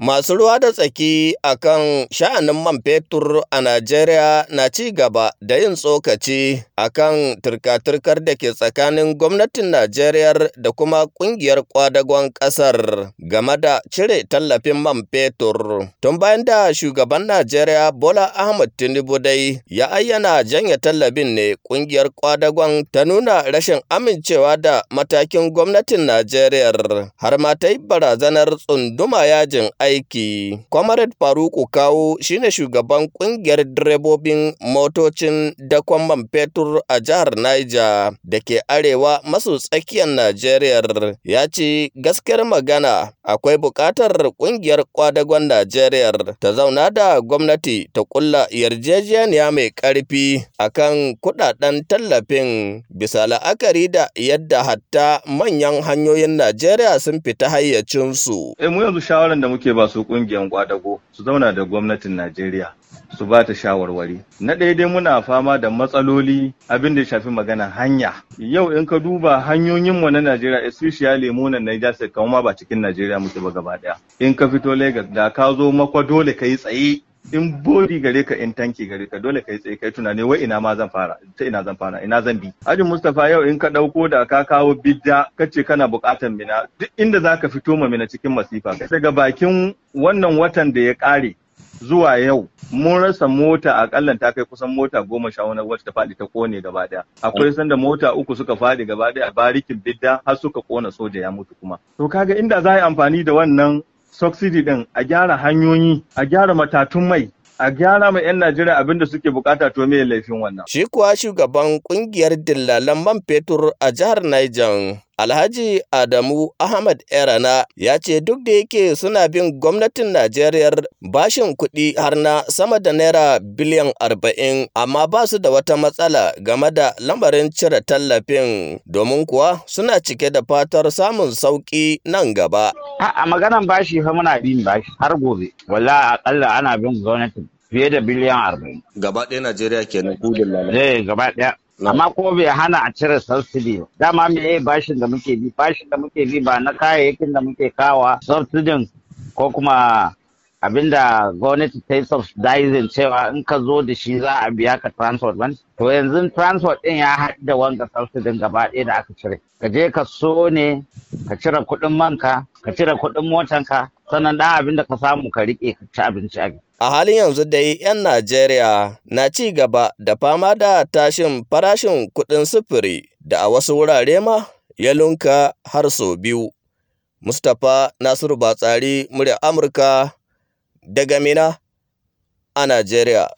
Masu ruwa da tsaki a kan sha'anin man fetur a Najeriya na ci gaba da yin tsokaci a kan turka-turkar da ke tsakanin gwamnatin Najeriya da kuma ƙungiyar ƙwadagon ƙasar game da cire tallafin man fetur. Tun bayan da shugaban Najeriya Bola Ahmed Tinubu dai ya ayyana janye tallafin ne ƙungiyar ƙwadagon ta nuna rashin amincewa da matakin gwamnatin Najeriya har ma ta yi barazanar tsunduma yajin aiki. Comrade Faruku Kawu shine shugaban ƙungiyar direbobin motocin dakon man fetur a jihar Niger da ke arewa maso tsakiyar Najeriya ya ce gaskiyar magana akwai buƙatar ƙungiyar kwadagon Najeriya ta zauna da gwamnati ta kulla yarjejeniya mai ƙarfi akan kuɗaɗen tallafin bisa la'akari da yadda hatta manyan hanyoyin Najeriya sun fita hayyacinsu. Eh mu yanzu da muke ba su ƙungiyar kwadago su zauna da gwamnatin Najeriya su ba ta shawarwari. Na ɗaya dai muna fama da matsaloli abin da ya shafi magana hanya. Yau in ka duba hanyoyinmu na Najeriya especially mu na Niger State kamar ma ba cikin Najeriya muke ba gaba ɗaya. In ka fito Lagos da ka zo makwa dole ka yi tsaye in bodi gare ka in tanki gare ka dole kai tsaye kai tunani wai ina ma zan fara ta ina zan fara ina zan bi. Ajin Mustapha yau in ka ɗauko da ka kawo bidda kace kana bukatan mina duk inda zaka fito ma mina cikin masifa. Daga bakin wannan watan da ya kare zuwa yau mun rasa mota akalla ta kai kusan mota goma sha wani wacce ta faɗi ta ƙone gaba ɗaya akwai sanda mota uku suka faɗi gaba ɗaya a barikin bidda har suka kona soja ya mutu kuma. To kaga inda za a yi amfani da wannan subsidy din a gyara hanyoyi a gyara matatun mai a gyara ma 'yan Najeriya abin da suke buƙata to me laifin wannan. Shi kuwa shugaban ƙungiyar dillalan man fetur a jihar Niger Alhaji Adamu Ahmad Erana ya ce duk da yake suna bin gwamnatin Najeriya bashin kuɗi har na sama da naira biliyan arba'in amma ba su da wata matsala game da lamarin cire tallafin domin kuwa suna cike da fatar samun sauƙi nan gaba. A maganan bashi fa muna bin bashi har gobe. Walla akalla ana bin gwamnati fiye da biliyan arba'in. Gaba ɗaya Najeriya kenan kuɗin lalata. Eh gaba ɗaya. Amma ko bai hana a cire subsidy dama me yayi bashin da muke bi? Bashin da muke bi ba na kayayyakin da muke kawa subsidin ko kuma abin da gwamnati ta yi subsidizing cewa in ka zo da shi za a biya ka transport ban to yanzu transport din ya haɗu da wanga subsidin gaba ɗaya da aka cire. Ka je ka so ne ka cire kuɗin manka ka cire kuɗin motanka sannan ɗan abin da ka samu ka riƙe ka ci abinci a A halin yanzu dai 'yan Najeriya na ci gaba da fama da tashin farashin kuɗin sufuri da a wasu wurare ma ya lunka har sau biyu. Mustapha Nasiru Batsari, murya Amurka daga Mina a Najeriya.